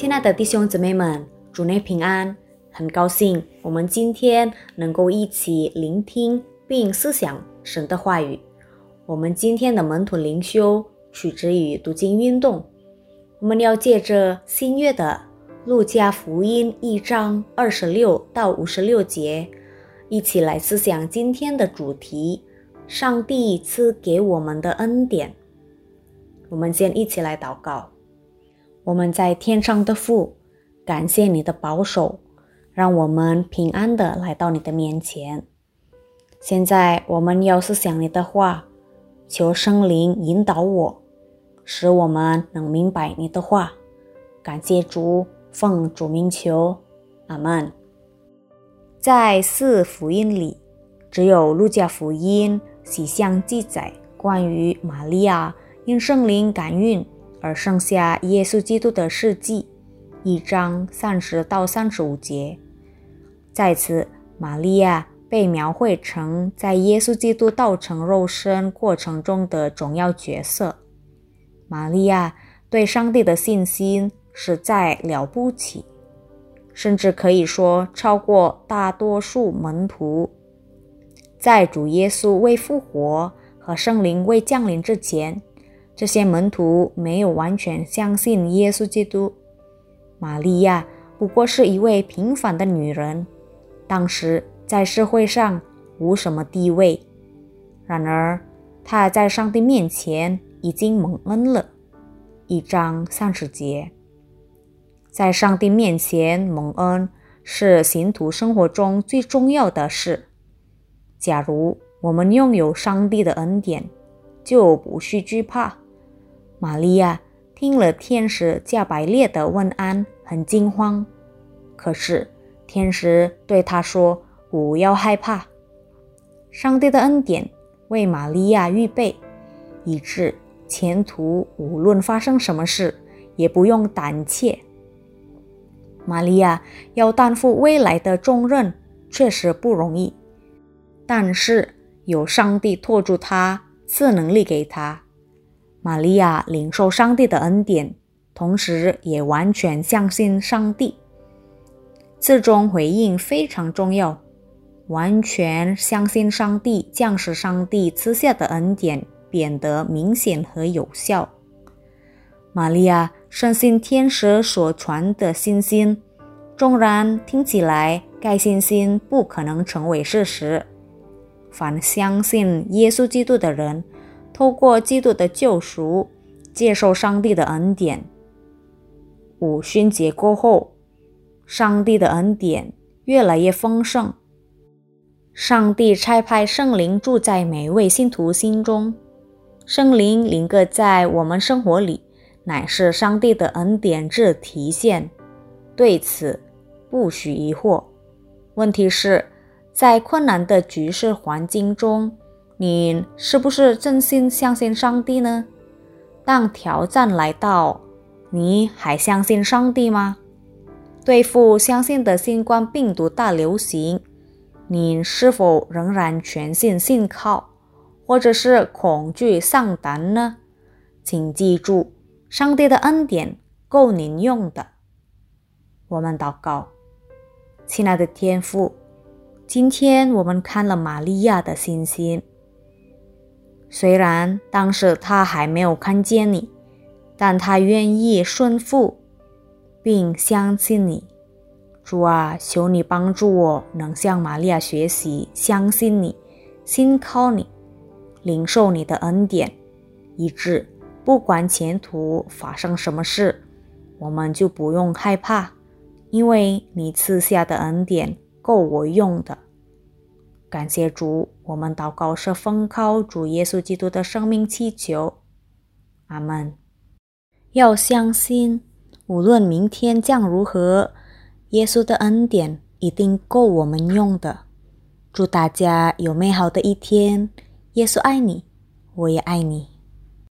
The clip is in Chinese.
亲爱的弟兄姊妹们，主内平安！很高兴我们今天能够一起聆听并思想神的话语。我们今天的门徒灵修取之于读经运动，我们要借着新约的路加福音一章二十六到五十六节，一起来思想今天的主题：上帝赐给我们的恩典。我们先一起来祷告。我们在天上的父，感谢你的保守，让我们平安的来到你的面前。现在我们要是想你的话，求圣灵引导我，使我们能明白你的话。感谢主，奉主名求，阿门。在四福音里，只有路加福音喜相记载关于玛利亚因圣灵感孕。而剩下耶稣基督的事迹，一章三十到三十五节。在此，玛利亚被描绘成在耶稣基督道成肉身过程中的重要角色。玛利亚对上帝的信心实在了不起，甚至可以说超过大多数门徒。在主耶稣未复活和圣灵未降临之前。这些门徒没有完全相信耶稣基督。玛利亚不过是一位平凡的女人，当时在社会上无什么地位。然而，她在上帝面前已经蒙恩了。一章三十节，在上帝面前蒙恩是信徒生活中最重要的事。假如我们拥有上帝的恩典，就不需惧怕。玛利亚听了天使加百列的问安，很惊慌。可是天使对她说：“不要害怕，上帝的恩典为玛利亚预备，以致前途无论发生什么事，也不用胆怯。玛利亚要担负未来的重任，确实不容易，但是有上帝托住她，赐能力给她。”玛利亚领受上帝的恩典，同时也完全相信上帝。这种回应非常重要，完全相信上帝，将使上帝赐下的恩典变得明显和有效。玛利亚深信天使所传的信心，纵然听起来该信心不可能成为事实，凡相信耶稣基督的人。透过基督的救赎，接受上帝的恩典。五旬节过后，上帝的恩典越来越丰盛。上帝差派圣灵住在每位信徒心中，圣灵灵格在我们生活里，乃是上帝的恩典之体现。对此，不许疑惑。问题是，在困难的局势环境中。你是不是真心相信上帝呢？当挑战来到，你还相信上帝吗？对付相信的新冠病毒大流行，你是否仍然全信信靠，或者是恐惧丧胆呢？请记住，上帝的恩典够您用的。我们祷告，亲爱的天父，今天我们看了玛利亚的信心。虽然当时他还没有看见你，但他愿意顺服，并相信你。主啊，求你帮助我，能向玛利亚学习，相信你，信靠你，领受你的恩典，以致不管前途发生什么事，我们就不用害怕，因为你赐下的恩典够我用的。感谢主，我们祷告是奉靠主耶稣基督的生命祈求，阿门。要相信，无论明天将如何，耶稣的恩典一定够我们用的。祝大家有美好的一天，耶稣爱你，我也爱你。